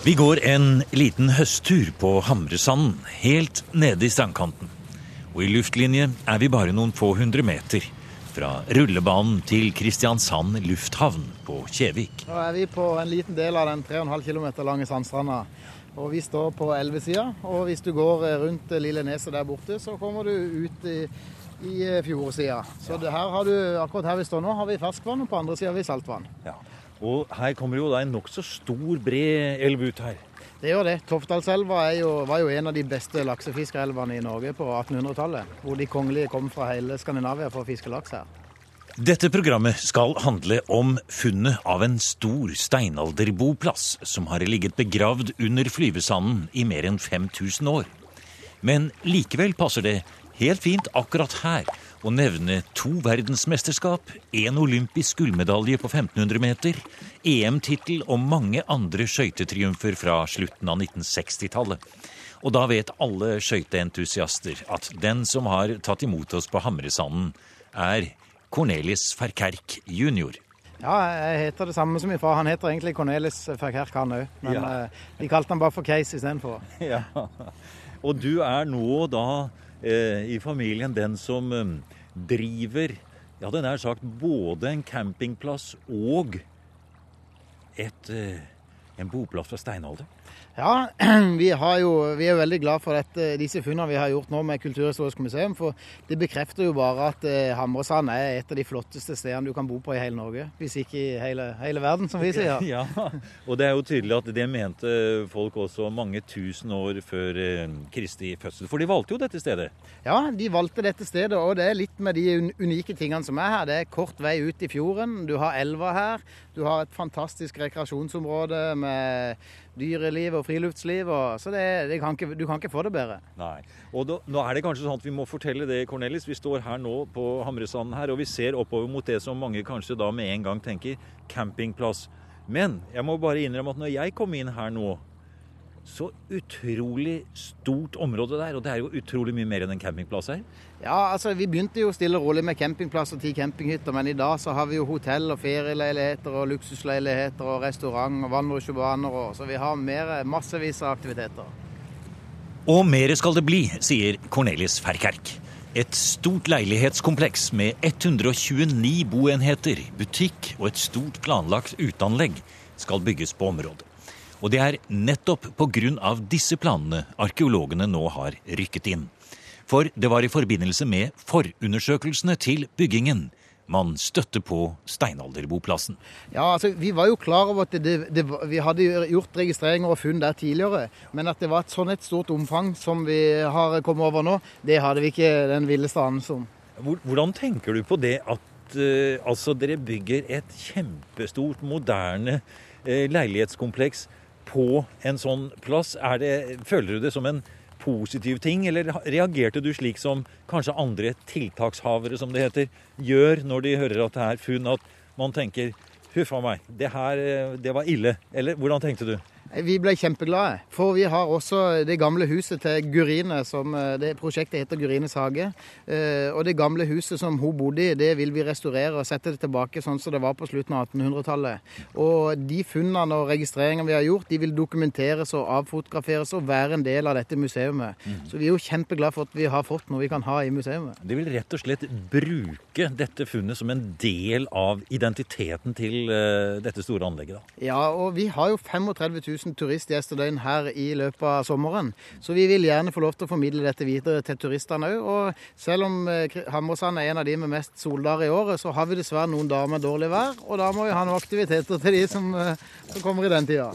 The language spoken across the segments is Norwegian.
Vi går en liten høsttur på Hamresanden, helt nede i strandkanten. Og i luftlinje er vi bare noen få hundre meter fra rullebanen til Kristiansand lufthavn på Kjevik. Nå er vi på en liten del av den 3,5 km lange sandstranda. Og vi står på elvesida. Og hvis du går rundt Lille Neset der borte, så kommer du ut i, i fjordsida. Så her har du, akkurat her vi står nå, har vi ferskvann, og på andre sida har vi saltvann. Ja. Og her kommer jo da en nokså stor, bred elv ut her. Det gjør det. Toftdalselva var jo en av de beste laksefiskerelvene i Norge på 1800-tallet. Hvor de kongelige kom fra hele Skandinavia for å fiske laks her. Dette programmet skal handle om funnet av en stor steinalderboplass som har ligget begravd under flyvesanden i mer enn 5000 år. Men likevel passer det helt fint akkurat her å nevne to verdensmesterskap, én olympisk gullmedalje på 1500 meter, EM-tittel og mange andre skøytetriumfer fra slutten av 1960-tallet. Og da vet alle skøyteentusiaster at den som har tatt imot oss på Hamresanden, er Cornelis Ferkerk jr. Ja, jeg heter det samme som min far. Han heter egentlig Cornelis Ferkerk, han òg. Men ja. uh, de kalte han bare for Case istedenfor. Ja. Og du er nå da eh, i familien den som eh, driver ja, den er sagt både en campingplass og et, eh, en boplass fra steinalder. Ja, vi, jo, vi, er veldig glad for dette, disse funnene vi har gjort nå med Kulturhistorisk museum. For det bekrefter jo bare at eh, Hamresand er et av de flotteste stedene du kan bo på i hele Norge. Hvis ikke i hele, hele verden, som vi sier. Ja, og det er jo tydelig at det mente folk også mange tusen år før eh, Kristi fødsel. For de valgte jo dette stedet? Ja, de valgte dette stedet. Og det er litt med de unike tingene som er her. Det er kort vei ut i fjorden. Du har elva her. Du har et fantastisk rekreasjonsområde med dyreliv og friluftsliv. Og, så det, det kan ikke, du kan ikke få det bedre. Nei. Og da, nå er det kanskje sånn at vi må fortelle det, Cornelis. Vi står her nå på Hamresanden her, og vi ser oppover mot det som mange kanskje da med en gang tenker campingplass. Men jeg må bare innrømme at når jeg kom inn her nå, så utrolig stort område der. Og det er jo utrolig mye mer enn en campingplass her. Ja, altså vi begynte jo stille og rolig med campingplass og ti campinghytter. Men i dag så har vi jo hotell og ferieleiligheter og luksusleiligheter og restaurant og vannrusjebaner. Og, så vi har mer, massevis av aktiviteter. Og mer skal det bli, sier Cornelis Ferkerk. Et stort leilighetskompleks med 129 boenheter, butikk og et stort planlagt uteanlegg skal bygges på området. Og det er nettopp pga. disse planene arkeologene nå har rykket inn. For det var i forbindelse med forundersøkelsene til byggingen man støtte på steinalderboplassen. Ja, altså Vi var jo klar over at det, det, vi hadde gjort registreringer og funn der tidligere. Men at det var et sånn et stort omfang som vi har kommet over nå, det hadde vi ikke den villeste anelse om. Hvordan tenker du på det at uh, altså dere bygger et kjempestort, moderne uh, leilighetskompleks på en sånn plass? Det, føler du det som en positiv ting, eller reagerte du slik som kanskje andre tiltakshavere, som det heter, gjør når de hører at det er funn, at man tenker huff a meg, det her det var ille? Eller hvordan tenkte du? Vi ble kjempeglade. For vi har også det gamle huset til Gurine. som eh, det Prosjektet heter Gurines hage. Eh, og det gamle huset som hun bodde i, det vil vi restaurere og sette det tilbake sånn som det var på slutten av 1800-tallet. Og de funnene og registreringene vi har gjort, de vil dokumenteres og avfotograferes og være en del av dette museet. Mm. Så vi er jo kjempeglade for at vi har fått noe vi kan ha i museet. De vil rett og slett bruke dette funnet som en del av identiteten til uh, dette store anlegget? da? Ja, og vi har jo 35 000 000 turistgjestedøgn her i løpet av sommeren. Så vi vil gjerne få lov til å formidle dette videre til turistene òg. Og selv om eh, Hammersand er en av de med mest soldager i året, så har vi dessverre noen dager med dårlig vær. Og da må vi ha noen aktiviteter til de som, eh, som kommer i den tida.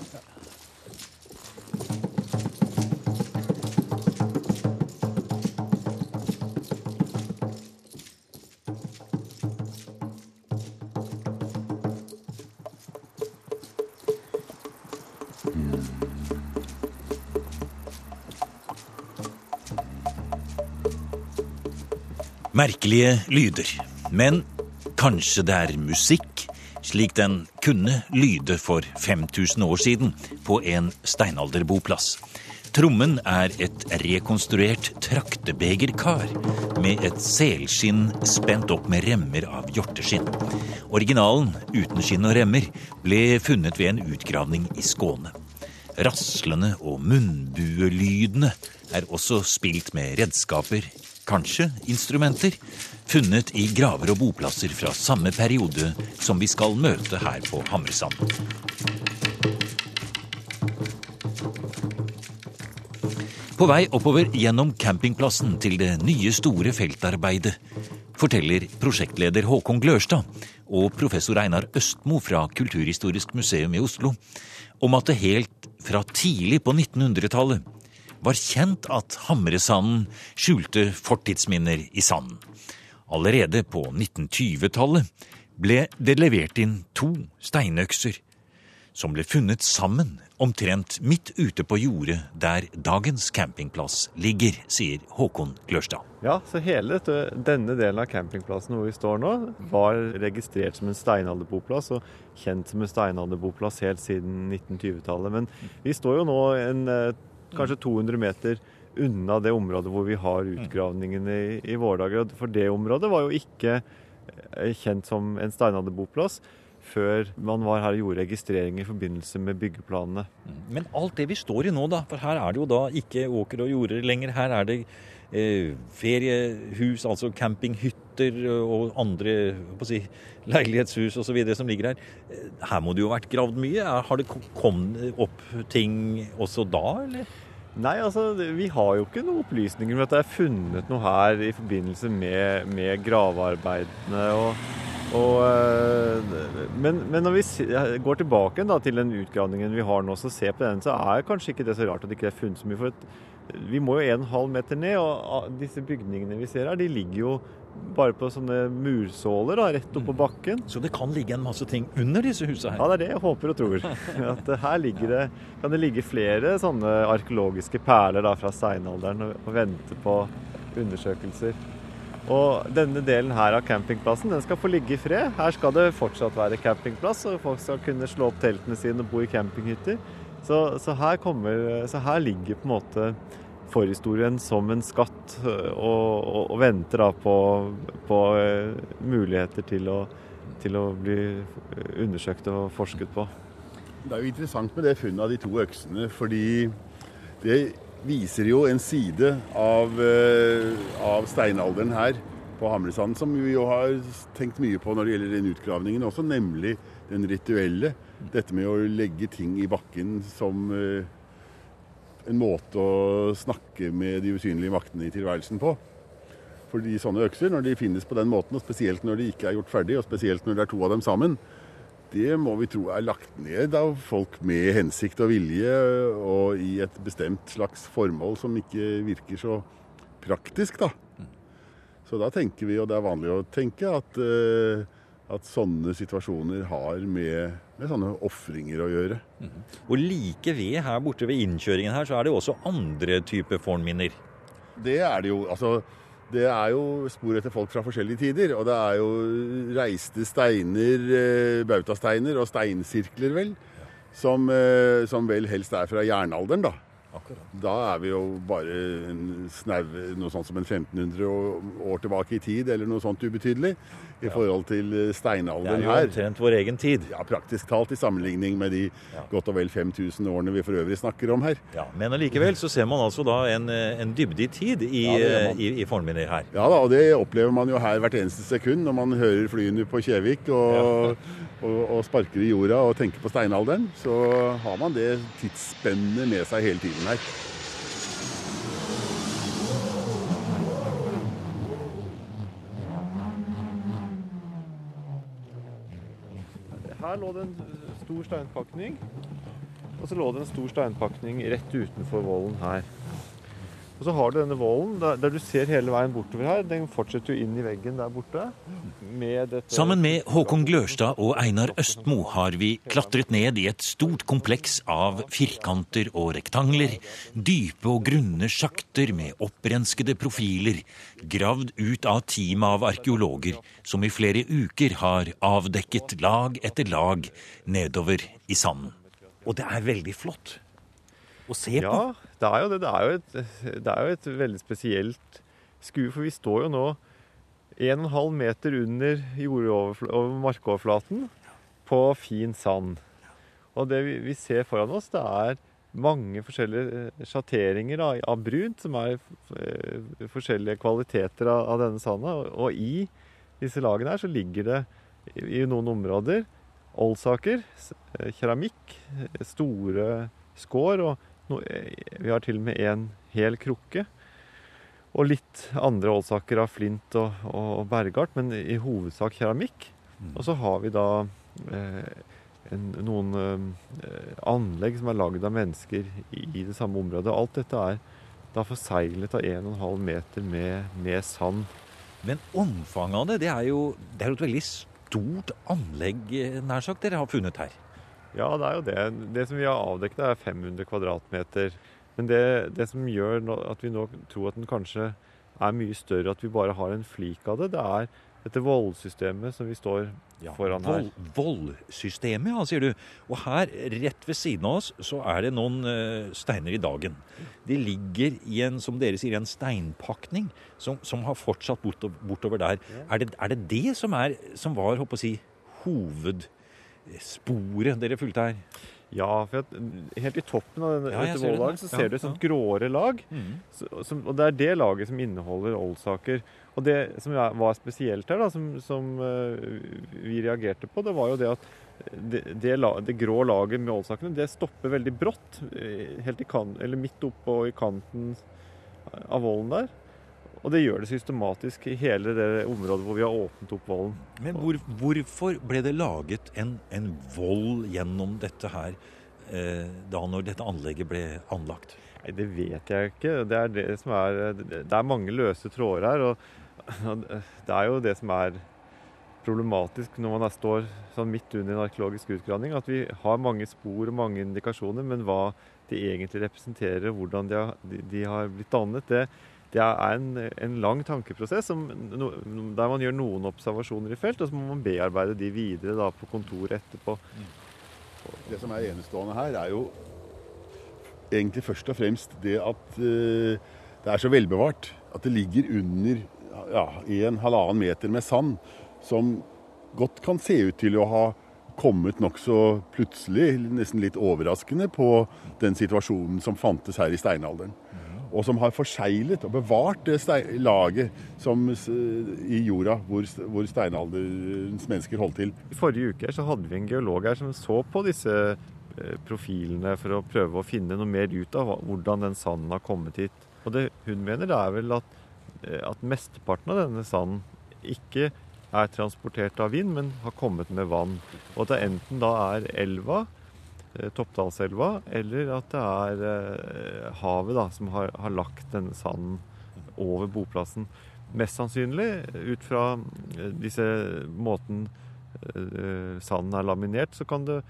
Merkelige lyder. Men kanskje det er musikk, slik den kunne lyde for 5000 år siden på en steinalderboplass. Trommen er et rekonstruert traktebegerkar med et selskinn spent opp med remmer av hjorteskinn. Originalen, uten skinn og remmer, ble funnet ved en utgravning i Skåne. Raslende og munnbuelydene er også spilt med redskaper, kanskje instrumenter, funnet i graver og boplasser fra samme periode som vi skal møte her på Hammersand. På vei oppover gjennom campingplassen til det nye, store feltarbeidet forteller prosjektleder Håkon Glørstad og professor Einar Østmo fra Kulturhistorisk museum i Oslo om at det helt fra tidlig på 1900-tallet var kjent at Hamresanden skjulte fortidsminner i sanden. Allerede på 1920-tallet ble det levert inn to steinøkser som ble funnet sammen omtrent midt ute på jordet der dagens campingplass ligger, sier Håkon Glørstad. Ja, så hele denne delen av campingplassen hvor vi står nå, var registrert som en steinalderboplass og kjent som en steinalderboplass helt siden 1920-tallet. Men vi står jo nå en, eh, kanskje 200 meter unna det området hvor vi har utgravningene i, i våre dager. For det området var jo ikke eh, kjent som en steinalderboplass før man var her og gjorde registrering i forbindelse med byggeplanene. Mm. Men alt det vi står i nå, da, for her er det jo da ikke åker og jorder lenger. Her er det eh, feriehus, altså campinghytter og andre si, leilighetshus osv. som ligger her. Eh, her må det jo ha vært gravd mye. Har det kommet opp ting også da, eller? Nei, altså vi har jo ikke noen opplysninger om at det er funnet noe her i forbindelse med, med gravearbeidene. og og, eh, men, men, når vi går tilbake da, til den utgravningen vi har nå, så ser på den, så er kanskje ikke det så rart at det ikke er funnet så mye. For vi må jo en halv meter ned, og disse bygningene vi ser her, de ligger jo bare på sånne mursåler da, rett oppå mm. bakken. Så det kan ligge en masse ting under disse husene her? Ja, det er det jeg håper og tror. At her ligger det, kan det ligge flere sånne arkeologiske perler da, fra steinalderen og, og vente på undersøkelser. Og denne delen her av campingplassen den skal få ligge i fred. Her skal det fortsatt være campingplass, og folk skal kunne slå opp teltene sine og bo i campinghytter. Så, så, her, kommer, så her, ligger på en måte forhistorien som en skatt og, og, og venter da på, på muligheter til å, til å, bli undersøkt og forsket på. Det er jo interessant med det funnet av de to øksene, fordi det viser jo en side av, av steinalderen her på Hamresand som vi jo har tenkt mye på når det gjelder den utgravningen også, nemlig den rituelle. Dette med å legge ting i bakken som en måte å snakke med de usynlige maktene i tilværelsen på. Fordi sånne økser, når de finnes på den måten, og spesielt når de ikke er gjort ferdig, og spesielt når det er to av dem sammen, det må vi tro er lagt ned av folk med hensikt og vilje, og i et bestemt slags formål som ikke virker så praktisk, da. Så da tenker vi, og det er vanlig å tenke, at, uh, at sånne situasjoner har med, med sånne ofringer å gjøre. Mm. Og like ved her borte ved innkjøringen her, så er det jo også andre typer fornminner? Det er det jo. altså det er jo spor etter folk fra forskjellige tider. Og det er jo reiste steiner, eh, bautasteiner og steinsirkler, vel, som, eh, som vel helst er fra jernalderen, da. Akkurat. Da er vi jo bare snau, noe sånt som en 1500 år tilbake i tid, eller noe sånt ubetydelig, i forhold til eh, steinalderen her. Det er jo omtrent vår egen tid. Ja, praktisk talt i sammenligning med de ja. godt og vel 5000 årene vi for øvrig snakker om her. Ja, Men allikevel så ser man altså da en, eh, en dybde i tid i, ja, i, i fornminner her. Ja da, og det opplever man jo her hvert eneste sekund når man hører flyene på Kjevik og, og, og sparker i jorda og tenker på steinalderen. Så har man det tidsspennet med seg hele tiden her. Her lå det en stor steinpakning. Og så lå det en stor steinpakning rett utenfor vollen her. Og så har du denne vollen der, der, du ser hele veien bortover her. Den fortsetter jo inn i veggen der borte. Med Sammen med Håkon Glørstad og Einar Østmo har vi klatret ned i et stort kompleks av firkanter og rektangler, dype og grunne sjakter med opprenskede profiler, gravd ut av teamet av arkeologer som i flere uker har avdekket lag etter lag nedover i sanden. Og det er veldig flott å se på. Ja, det er jo det. Det er jo et, er jo et veldig spesielt skue, for vi står jo nå 1,5 meter under markoverflaten på fin sand. Og det vi, vi ser foran oss, det er mange forskjellige eh, sjatteringer av, av brunt, som er eh, forskjellige kvaliteter av, av denne sanda. Og, og i disse lagene her så ligger det i, i noen områder oldsaker, eh, keramikk, store skår, og vi har til og med en hel krukke. Og litt andre oldsaker av flint og, og bergart, men i hovedsak keramikk. Og så har vi da eh, en, noen eh, anlegg som er lagd av mennesker i, i det samme området. Alt dette er da forseglet av 1,5 meter med, med sand. Men omfanget av det, det er jo det er et veldig stort anlegg, eh, nær sagt, dere har funnet her. Ja, det er jo det. Det som vi har avdekket, er 500 kvadratmeter. Men det, det som gjør at vi nå tror at den kanskje er mye større, at vi bare har en flik av det, det er dette vollsystemet som vi står foran her. Voldsystemet, ja, sier du. Og her, rett ved siden av oss, så er det noen uh, steiner i dagen. De ligger i en, som dere sier, en steinpakning som, som har fortsatt bortover, bortover der. Er, det, er det det som, er, som var, håper å si, hovedsporet dere fulgte her? Ja, for at helt i toppen av denne, Ja, dette ser så ser Ja, du et sånt ja. gråere lag. Mm. Så, som, og det er det laget som inneholder oldsaker. Og det som var spesielt her, da, som, som eh, vi reagerte på, det var jo det at det, det, la, det grå laget med oldsakene, det stopper veldig brått. eh, Helt i kan, eller midt oppå i kanten av vollen der. Og det gjør det systematisk i hele det området hvor vi har åpnet opp vollen. Men hvor, hvorfor ble det laget en, en vold gjennom dette her eh, da når dette anlegget ble anlagt? Nei, Det vet jeg ikke. Det er, det som er, det er mange løse tråder her. Og og det er jo det som er problematisk når man står sånn midt under en arkeologisk utgravning, at vi har mange spor og mange indikasjoner, men hva de egentlig representerer, hvordan de har, de, de har blitt dannet, det, det er en, en lang tankeprosess som, no, der man gjør noen observasjoner i felt, og så må man bearbeide de videre da, på kontoret etterpå. Det som er enestående her, er jo egentlig først og fremst det at eh, det er så velbevart. At det ligger under ja, en halvannen meter med sand, som godt kan se ut til å ha kommet nokså plutselig, nesten litt overraskende, på den situasjonen som fantes her i steinalderen. Og som har forseglet og bevart det laget som, i jorda hvor, hvor steinalderens mennesker holdt til. I forrige uke så hadde vi en geolog her som så på disse eh, profilene for å prøve å finne noe mer ut av hvordan den sanden har kommet hit. Og det hun mener, det er vel at, eh, at mesteparten av denne sanden ikke er transportert av vind, men har kommet med vann. Og at det enten da er elva, Toppdalselva, eller at det er eh, havet da, som har, har lagt denne sanden over boplassen. Mest sannsynlig, ut fra eh, disse måten eh, sanden er laminert, så kan det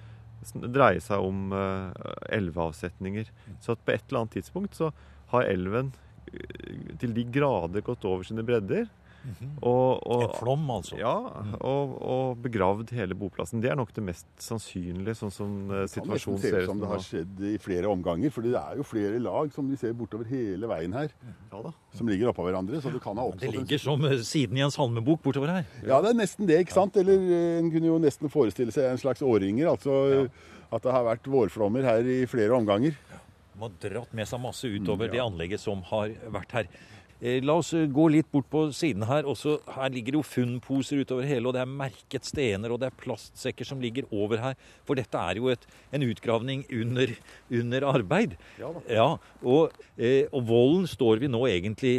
dreie seg om eh, elveavsetninger. Så at på et eller annet tidspunkt så har elven eh, til de grader gått over sine bredder. Og, og, En flom, altså. ja, og, og begravd hele boplassen. Det er nok det mest sannsynlige, sånn som uh, situasjonen ser ut. se ser ut ut som det har skjedd i flere omganger. For det er jo flere lag som vi ser bortover hele veien her, Ja da. som ligger oppå hverandre. Så det kan ha Det oppstått det ligger som eh, siden i en salmebok bortover her. Ja, det er nesten det, ikke sant? Eller eh, en kunne jo nesten forestille seg en slags årringer. Altså at det har vært vårflommer her i flere omganger. De har dratt med seg masse utover det anlegget som har vært her. Eh, La oss eh, gå litt bort på siden her. Også, her ligger det jo funnposer utover hele, og det er merket stener, og det er plastsekker som ligger over her. For dette er jo et, en utgravning under, under arbeid. Ja. Ja, og, eh, og volden står vi nå egentlig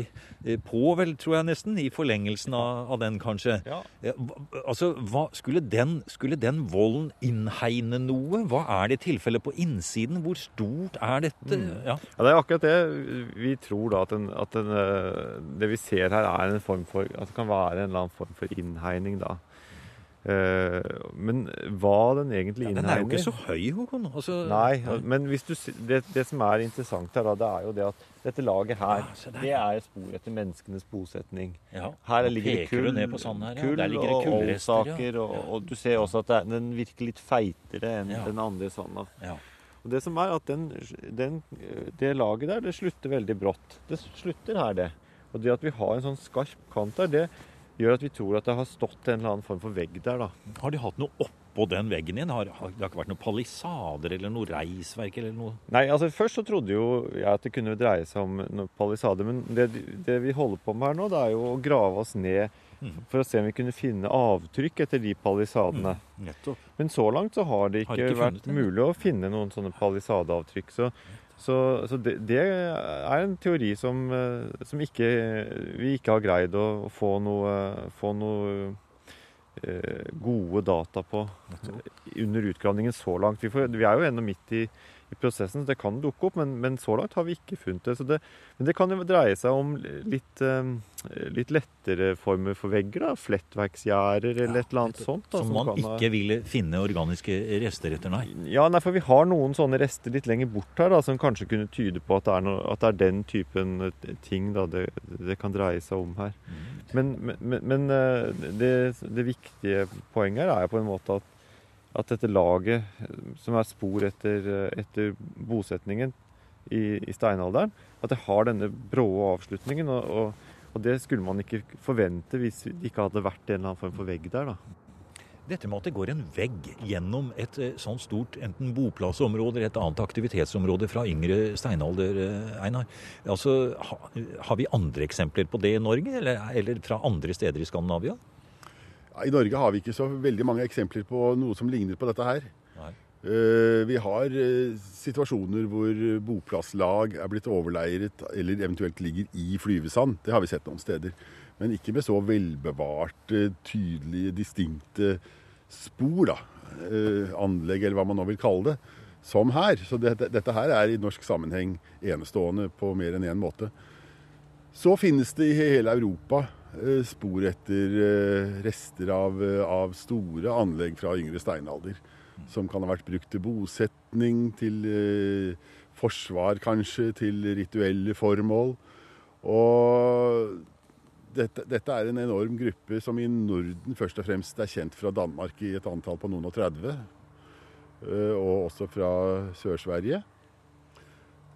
på, vel, tror jeg nesten, i forlengelsen av, av den, kanskje. Ja. Altså, hva, skulle, den, skulle den volden innhegne noe? Hva er det tilfelle på innsiden? Hvor stort er dette? Ja. Ja, Det er akkurat det. Vi tror da at, den, at den, det vi ser her, er en form for, altså kan være en eller annen form for innhegning. da. Eh, Men hva den egentlig Ja, den er jo ikke så høy, Håkon. Altså, Nei, men hvis du, det, det som er interessant her, da, det er jo det at dette laget her, Ja, det er spor etter menneskenes bosetning. Ja, Her ligger det kull, her, kull ligger det og ja. og, og du ser også at det, den virker litt feitere enn den andre sanda. Og det som er at den, den, det laget der, det slutter veldig brått. Det slutter her, det. Og det at vi har en sånn skarp kant der, det, gjør at vi tror at det har stått en eller annen form for vegg der. da. Har de hatt noe oppå den veggen igjen? Har, har det har ikke vært noen palisader eller noe reisverk eller noe? Nei, altså Først så trodde jo jeg at det kunne dreie seg om noen palisader. Men det, det vi holder på med her nå, det er jo å grave oss ned. For å se om vi kunne finne avtrykk etter de palisadene. Nettopp. Men så langt så har det ikke, Har ikke vært mulig å finne noen sånne palisadeavtrykk. Så, så, så det, det er en teori som, eh, som ikke, vi ikke har greid å få noe, få noe eh, gode data på under utgravningen så langt. Vi, får, vi er jo ennå midt i, i prosessen, så det kan dukke opp, men, men så langt har vi ikke funnet det. Så det. Men det kan jo dreie seg om litt, eh, litt lettere former for vegger. da, Flettverksgjerder eller et eller annet sånt. Da, Som man kan ikke ville finne organiske rester etter, nei. ja, nei, for vi har noen sånne rester litt lenger bort her da, som kanskje kunne tyde på at det er, noe, at det er den typen eh, ting da, det, det kan dreie seg om her. Men, men, men eh, det, det viktige poenget her er på en måte at, at dette laget, eh, som er spor etter, eh, etter bosetningen i, i steinalderen, at det har denne brå avslutningen. Og, og, og det skulle man ikke forvente hvis det ikke hadde vært en eller annen form for vegg der. da. Dette med at det går en vegg gjennom et eh, sånt stort enten boplassområde eller et annet aktivitetsområde fra yngre steinalder, Einar. Altså, ha, har vi andre eksempler på det i Norge, eller, eller fra andre steder i Skandinavia? I Norge har vi ikke så veldig mange eksempler på noe som ligner på dette her. Nei. Eh, Vi har eh, situasjoner hvor boplasslag er blitt overleiret eller eventuelt ligger i flyvesand. Det har vi sett noen steder. Men ikke med så velbevarte, tydelige, distinkte spor. da. Eh, Anlegg, eller hva man nå vil kalle det. Som her. Så dette, dette her er i norsk sammenheng enestående på mer enn én måte. Så finnes det i hele Europa spor etter eh, rester av, eh, av store anlegg fra yngre steinalder. Som kan ha vært brukt til bosetning, til eh, forsvar kanskje, til rituelle formål. Og dette, dette er en enorm gruppe som i Norden først og fremst er kjent fra Danmark i et antall på noen og 30. eh, Og også fra Sør-Sverige.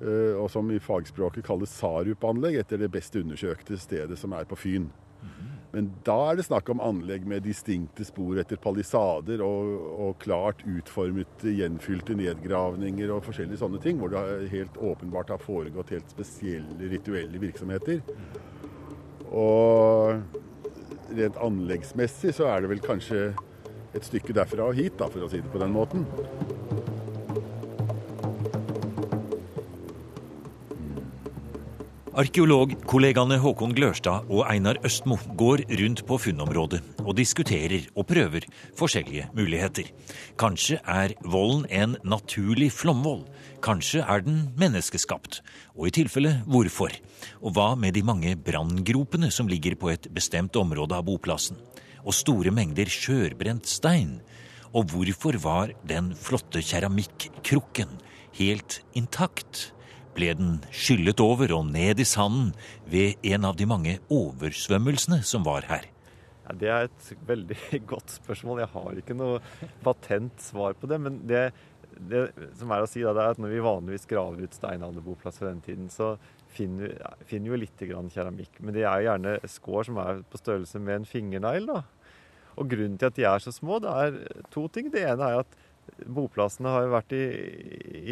Eh, Og som i fagspråket kalles Sarup-anlegg, etter det best undersøkte stedet som er på Fyn. Men da er det snakk om anlegg med distinkte spor etter palisader og, og klart utformete, gjenfylte nedgravninger og forskjellige sånne ting, hvor det helt åpenbart har foregått helt spesielle rituelle virksomheter. Og rent anleggsmessig så er det vel kanskje et stykke derfra og hit, da, for å si det på den måten. Arkeologkollegaene Håkon Glørstad og Einar Østmo går rundt på funnområdet og diskuterer og prøver forskjellige muligheter. Kanskje er volden en naturlig flomvoll. Kanskje er den menneskeskapt. Og i tilfelle hvorfor? Og hva med de mange branngropene som ligger på et bestemt område av boplassen? Og store mengder skjørbrent stein? Og hvorfor var den flotte keramikkrukken helt intakt? Ble den skyllet over og ned i sanden ved en av de mange oversvømmelsene som var her. Ja, det er et veldig godt spørsmål. Jeg har ikke noe patent svar på det. Men det, det som er å si, da, det er at når vi vanligvis graver ut steinalderboplasser fra den tiden, så finner vi finner jo litt keramikk. Men det er jo gjerne skår som er på størrelse med en fingernegl. Og grunnen til at de er så små, det er to ting. Det ene er at boplassene har jo vært i,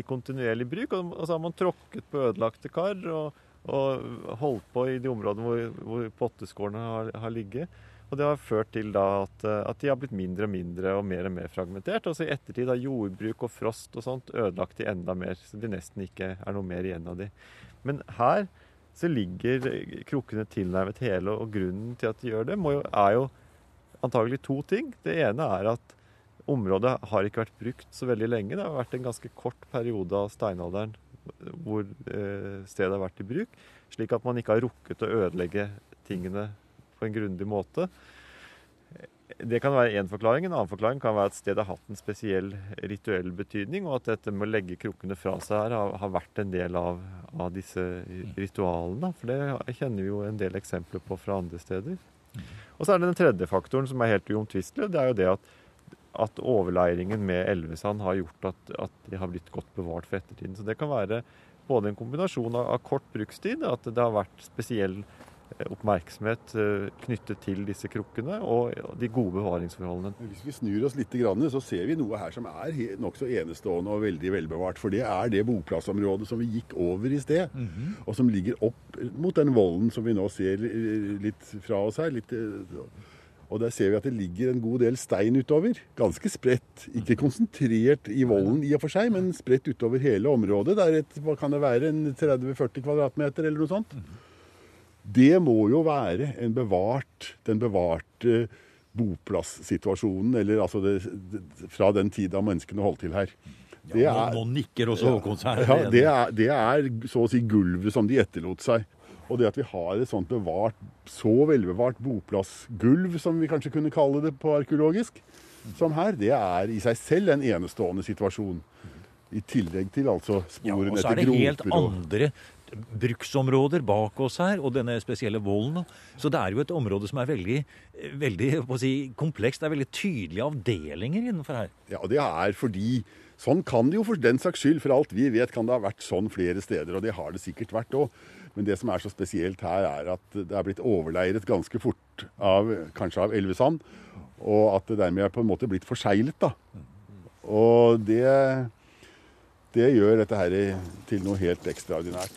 i kontinuerlig bruk, og, og så har man tråkket på ødelagte kar og, og holdt på i de områdene hvor, hvor potteskårene har, har ligget. Og det har ført til da at, at, de har blitt mindre og mindre og mer og mer fragmentert. Og så i ettertid har jordbruk og frost og sånt ødelagt de enda mer, så det nesten ikke er noe mer igjen av de. Men her så ligger krukkene tilnærmet hele, og grunnen til at de gjør det, jo, er jo antagelig to ting. Det ene er at området har ikke vært brukt så veldig lenge. Det har vært en ganske kort periode av steinalderen hvor eh, stedet har vært i bruk, slik at man ikke har rukket å ødelegge tingene på en grundig måte. Det kan være én forklaring. En annen forklaring kan være at stedet har hatt en spesiell rituell betydning, og at dette med å legge krukkene fra seg her har, har vært en del av, av disse ritualene. For det kjenner vi jo en del eksempler på fra andre steder. Og så er det den tredje faktoren som er helt uomtvistelig. Det er jo det at, at overleiringen med elvesand har gjort at, at, de har blitt godt bevart for ettertiden. Så det kan være både en kombinasjon av, av kort brukstid, at det har vært spesiell oppmerksomhet knyttet til disse krukkene og de gode bevaringsforholdene. Hvis vi snur oss litt, så ser vi noe her som er nokså enestående og veldig velbevart. For det er det boplassområdet som vi gikk over i sted, mm -hmm. og som ligger opp mot den volden som vi nå ser litt fra oss her. litt og der ser vi at det ligger en god del stein utover. Ganske spredt. Ikke konsentrert i volden i og for seg, men spredt utover hele området. Det er et, hva kan det være, en 30-40 kvadratmeter eller noe sånt. Det må jo være bevart, den bevarte boplassituasjonen, eller altså det, det, fra den tida menneskene holdt til her. Ja, nå, nå, nikker også Håkon seg. Ja, det er, det er så å si gulvet som de etterlot seg. Og det at vi har et sånt bevart, så velbevart boplassgulv, som vi kanskje kunne kalle det på arkeologisk, som her, det er i seg selv en enestående situasjon. I tillegg til altså sporene ja, etter groper. Og så er det helt andre bruksområder bak oss her, og denne spesielle volden. Så det er jo et område som er veldig, veldig si, komplekst. Det er veldig tydelige avdelinger innenfor her. Ja, det er fordi Sånn kan det jo for den saks skyld, for alt vi vet, kan det ha vært sånn flere steder. Og det har det sikkert vært òg. Men det som er så spesielt her, er at det er blitt overleiret ganske fort, av, kanskje av elvesand. Og at det dermed er på en måte blitt forseglet. Og det, det gjør dette her til noe helt ekstraordinært.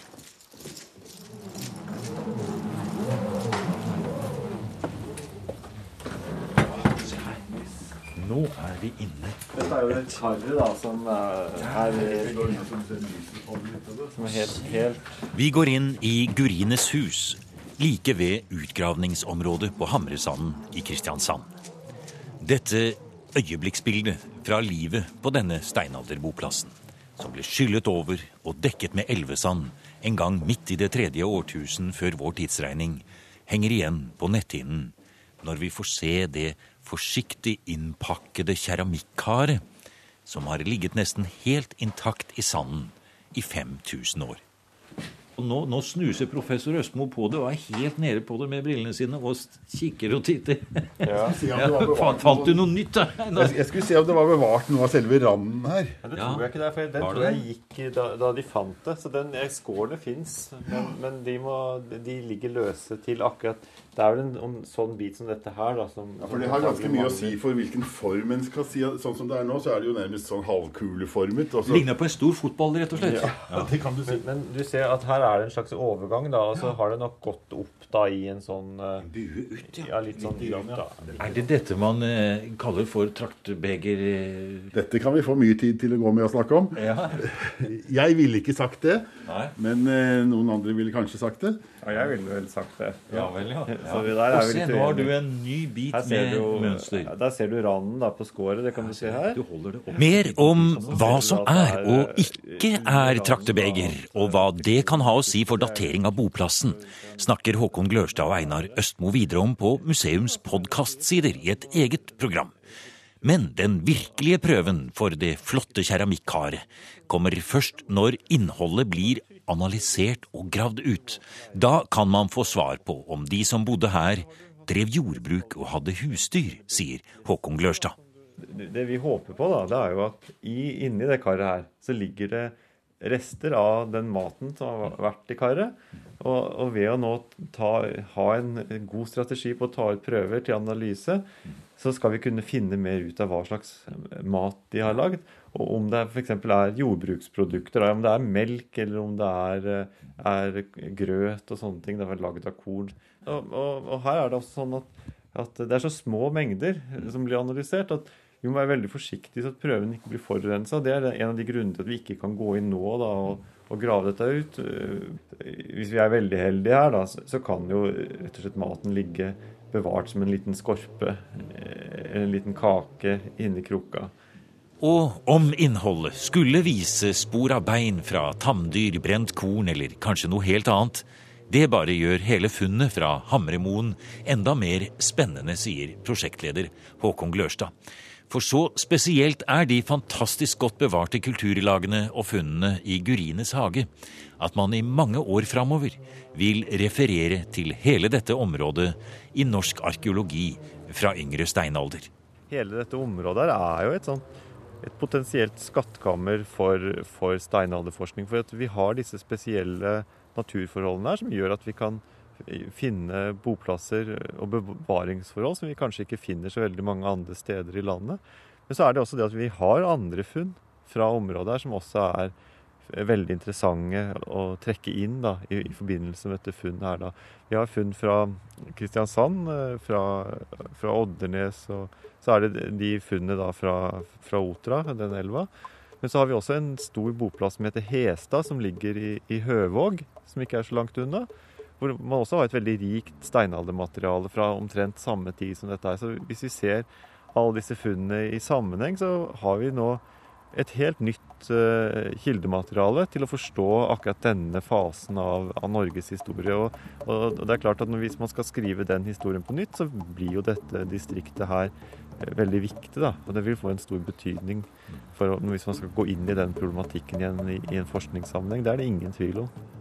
Nå er vi inne. Dette er jo et karret da, som er, er, som er helt, helt Vi går inn i Gurines hus, like ved utgravningsområdet på Hamresanden i Kristiansand. Dette øyeblikksbildet fra livet på denne steinalderboplassen, som ble skyllet over og dekket med elvesand en gang midt i det tredje årtusen før vår tidsregning, henger igjen på netthinnen når vi får se det forsiktig innpakkede keramikkaret som har ligget nesten helt intakt i sanden i 5000 år. Og nå, nå, snuser professor Østmo på det og er helt nede på det med brillene sine og kikker og titter. Ja. ja, falt du noe nytt da? Jeg, jeg, skulle se om det var bevart noe av selve randen her. Ja, det tror jeg ikke det, for den tror jeg gikk da, da, de fant det. Så den skårene fins, men, men de, må, de ligger løse til akkurat det er vel en, en, sånn bit som dette her, da. Som, ja, for det har ganske mye å si for hvilken form en skal si. Sånn som det er nå, så er det jo nærmest sånn halvkuleformet. Altså. Ligner på en stor fotball, rett og slett. Ja, ja. det kan du si. Men, men, du ser at her er det en slags overgang, da. Og så har det nok gått opp da i en sånn uh, Bue ut, ja. ja. Litt sånn ut, da. Er det dette man uh, kaller for traktbeger? Uh... Dette kan vi få mye tid til å gå med å snakke om. Ja. Jeg ville ikke sagt det, Nei. men noen andre ville kanskje sagt det. Ja, jeg ville vel sagt det. Ja vel, ja. ja. Og se, nå har du en ny bit med du, mønster. Der ser du randen da på skåret. Det kan du se her. Du Mer om hva som er og ikke er traktebeger, og hva det kan ha å si for datering av boplassen, snakker Håkon Glørstad og Einar Østmo videre om på museums podkastsider i et eget program. Men den virkelige prøven for det flotte keramikkaret kommer først når innholdet blir analysert og gravd ut. Da kan man få svar på om de som bodde her, drev jordbruk og hadde husdyr, sier Håkon Glørstad. Det vi håper på, da, det er jo at i, inni det karet her, så ligger det rester av den maten som har vært i karet. Og, og ved å nå ta, ha en god strategi på å ta ut prøver til analyse, så skal vi kunne finne mer ut av hva slags mat de har lagd. Og om det f.eks. er jordbruksprodukter, om det er melk eller om det er, er grøt og sånne ting. Det er lagd av korn. Og, og, og, her er det også sånn at, at, det er så små mengder som blir analysert, at vi må være veldig forsiktige så at prøven ikke blir forurensa. Det er en av de grunnene til at vi ikke kan gå inn nå da, og, og, grave dette ut. Hvis vi er veldig heldige her, da, så kan jo rett og slett maten ligge bevart som en liten skorpe, en liten kake inni krukka. Og om innholdet skulle vise spor av bein fra tamdyr, brent korn eller kanskje noe helt annet, det bare gjør hele funnet fra Hamremoen enda mer spennende, sier prosjektleder Håkon Glørstad. For så spesielt er de fantastisk godt bevarte kulturlagene og funnene i Gurines hage at man i mange år framover vil referere til hele dette området i norsk arkeologi fra yngre steinalder. Hele dette området er jo et sånt et potensielt skattkammer for, for steinalderforskning. For vi har disse spesielle naturforholdene her som gjør at vi kan finne boplasser og bevaringsforhold som vi kanskje ikke finner så veldig mange andre steder i landet. Men så er det også det at vi har andre funn fra området her som også er veldig interessante å trekke inn da, i, i, forbindelse med dette funnet her. Da. Vi har funn fra Kristiansand, eh, fra, fra Oddernes, og så er det de funnene da fra, fra Otra, den elva. Men så har vi også en stor boplass som heter Hestad, som ligger i, i Høvåg, som ikke er så langt unna. Hvor man også har et veldig rikt steinaldermateriale fra omtrent samme tid som dette er. Så hvis vi ser alle disse funnene i sammenheng, så har vi nå et helt nytt uh, kildemateriale til å forstå akkurat denne fasen av, av Norges historie. Og, og, det er klart at Hvis man skal skrive den historien på nytt, så blir jo dette distriktet her uh, veldig viktig. da, og Det vil få en stor betydning for, hvis man skal gå inn i den problematikken igjen i, i en forskningssammenheng. Det er det ingen tvil om.